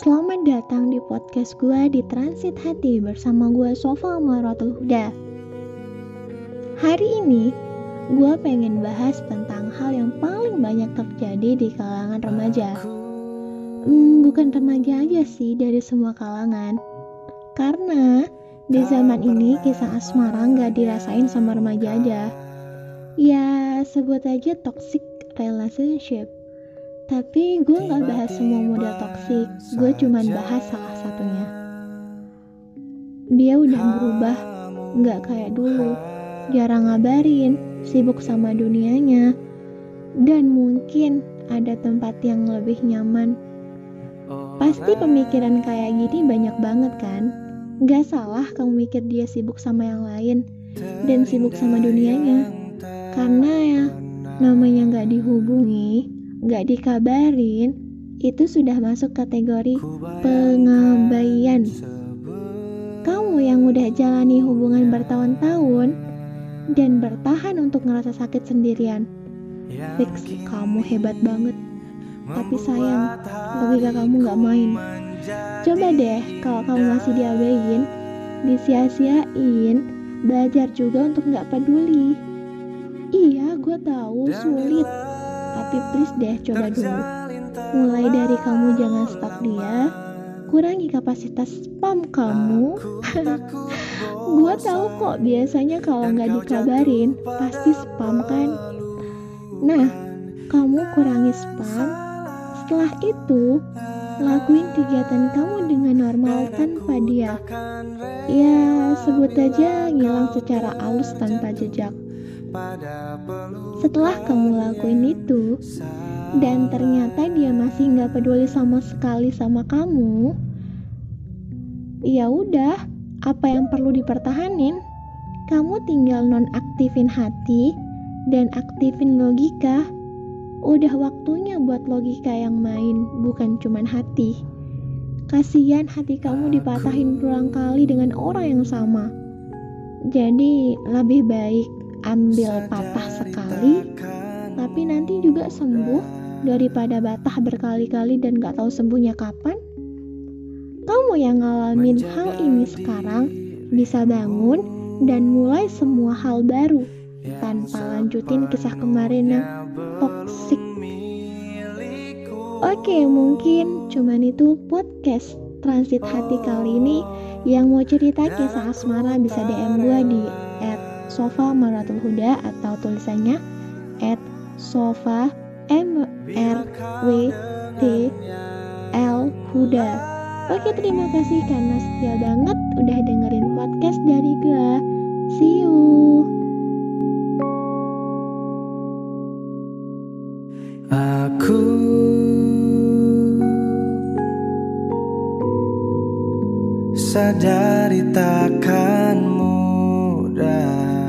Selamat datang di podcast gue di Transit Hati bersama gue Sofa Maratul Huda. Hari ini gue pengen bahas tentang hal yang paling banyak terjadi di kalangan remaja. Hmm, bukan remaja aja sih dari semua kalangan. Karena di zaman ini kisah asmara nggak dirasain sama remaja aja. Ya sebut aja toxic relationship tapi gue gak bahas semua model toksik, gue cuman bahas salah satunya. Dia udah berubah, gak kayak dulu, jarang ngabarin, sibuk sama dunianya, dan mungkin ada tempat yang lebih nyaman. Pasti pemikiran kayak gini banyak banget kan? Gak salah kamu mikir dia sibuk sama yang lain dan sibuk sama dunianya. Karena gak dikabarin, itu sudah masuk kategori pengabaian. Kamu yang udah jalani hubungan bertahun-tahun dan bertahan untuk ngerasa sakit sendirian. Fix, kamu hebat banget. Tapi sayang, logika kamu gak main. Coba deh, kalau kamu masih diabaiin, disia-siain, belajar juga untuk gak peduli. Iya, gue tahu sulit, tapi please deh coba dulu. Mulai dari kamu jangan stalk dia, kurangi kapasitas spam kamu. Gua tahu kok biasanya kalau nggak dikabarin pasti spam kan. Nah, kamu kurangi spam. Setelah itu, lakuin kegiatan kamu dengan normal tanpa dia. Ya, sebut aja ngilang secara halus tanpa jejak. Setelah kamu lakuin itu, dan ternyata dia masih nggak peduli sama sekali sama kamu, ya udah, apa yang perlu dipertahanin? Kamu tinggal nonaktifin hati dan aktifin logika. Udah waktunya buat logika yang main, bukan cuman hati. Kasihan hati kamu dipatahin berulang kali dengan orang yang sama. Jadi lebih baik ambil patah sekali tapi nanti juga sembuh daripada batah berkali-kali dan gak tahu sembuhnya kapan. Kamu yang ngalamin hal ini sekarang bisa bangun dan mulai semua hal baru tanpa lanjutin kisah kemarin yang toxic. Oke, mungkin cuman itu podcast transit hati kali ini. Yang mau cerita kisah asmara bisa DM gue di Sofa Maratul Huda atau tulisannya at Sofa M R W T L Huda. Oke terima kasih karena setia banget udah dengerin podcast dari gue. See you. Aku sadari takkan mudah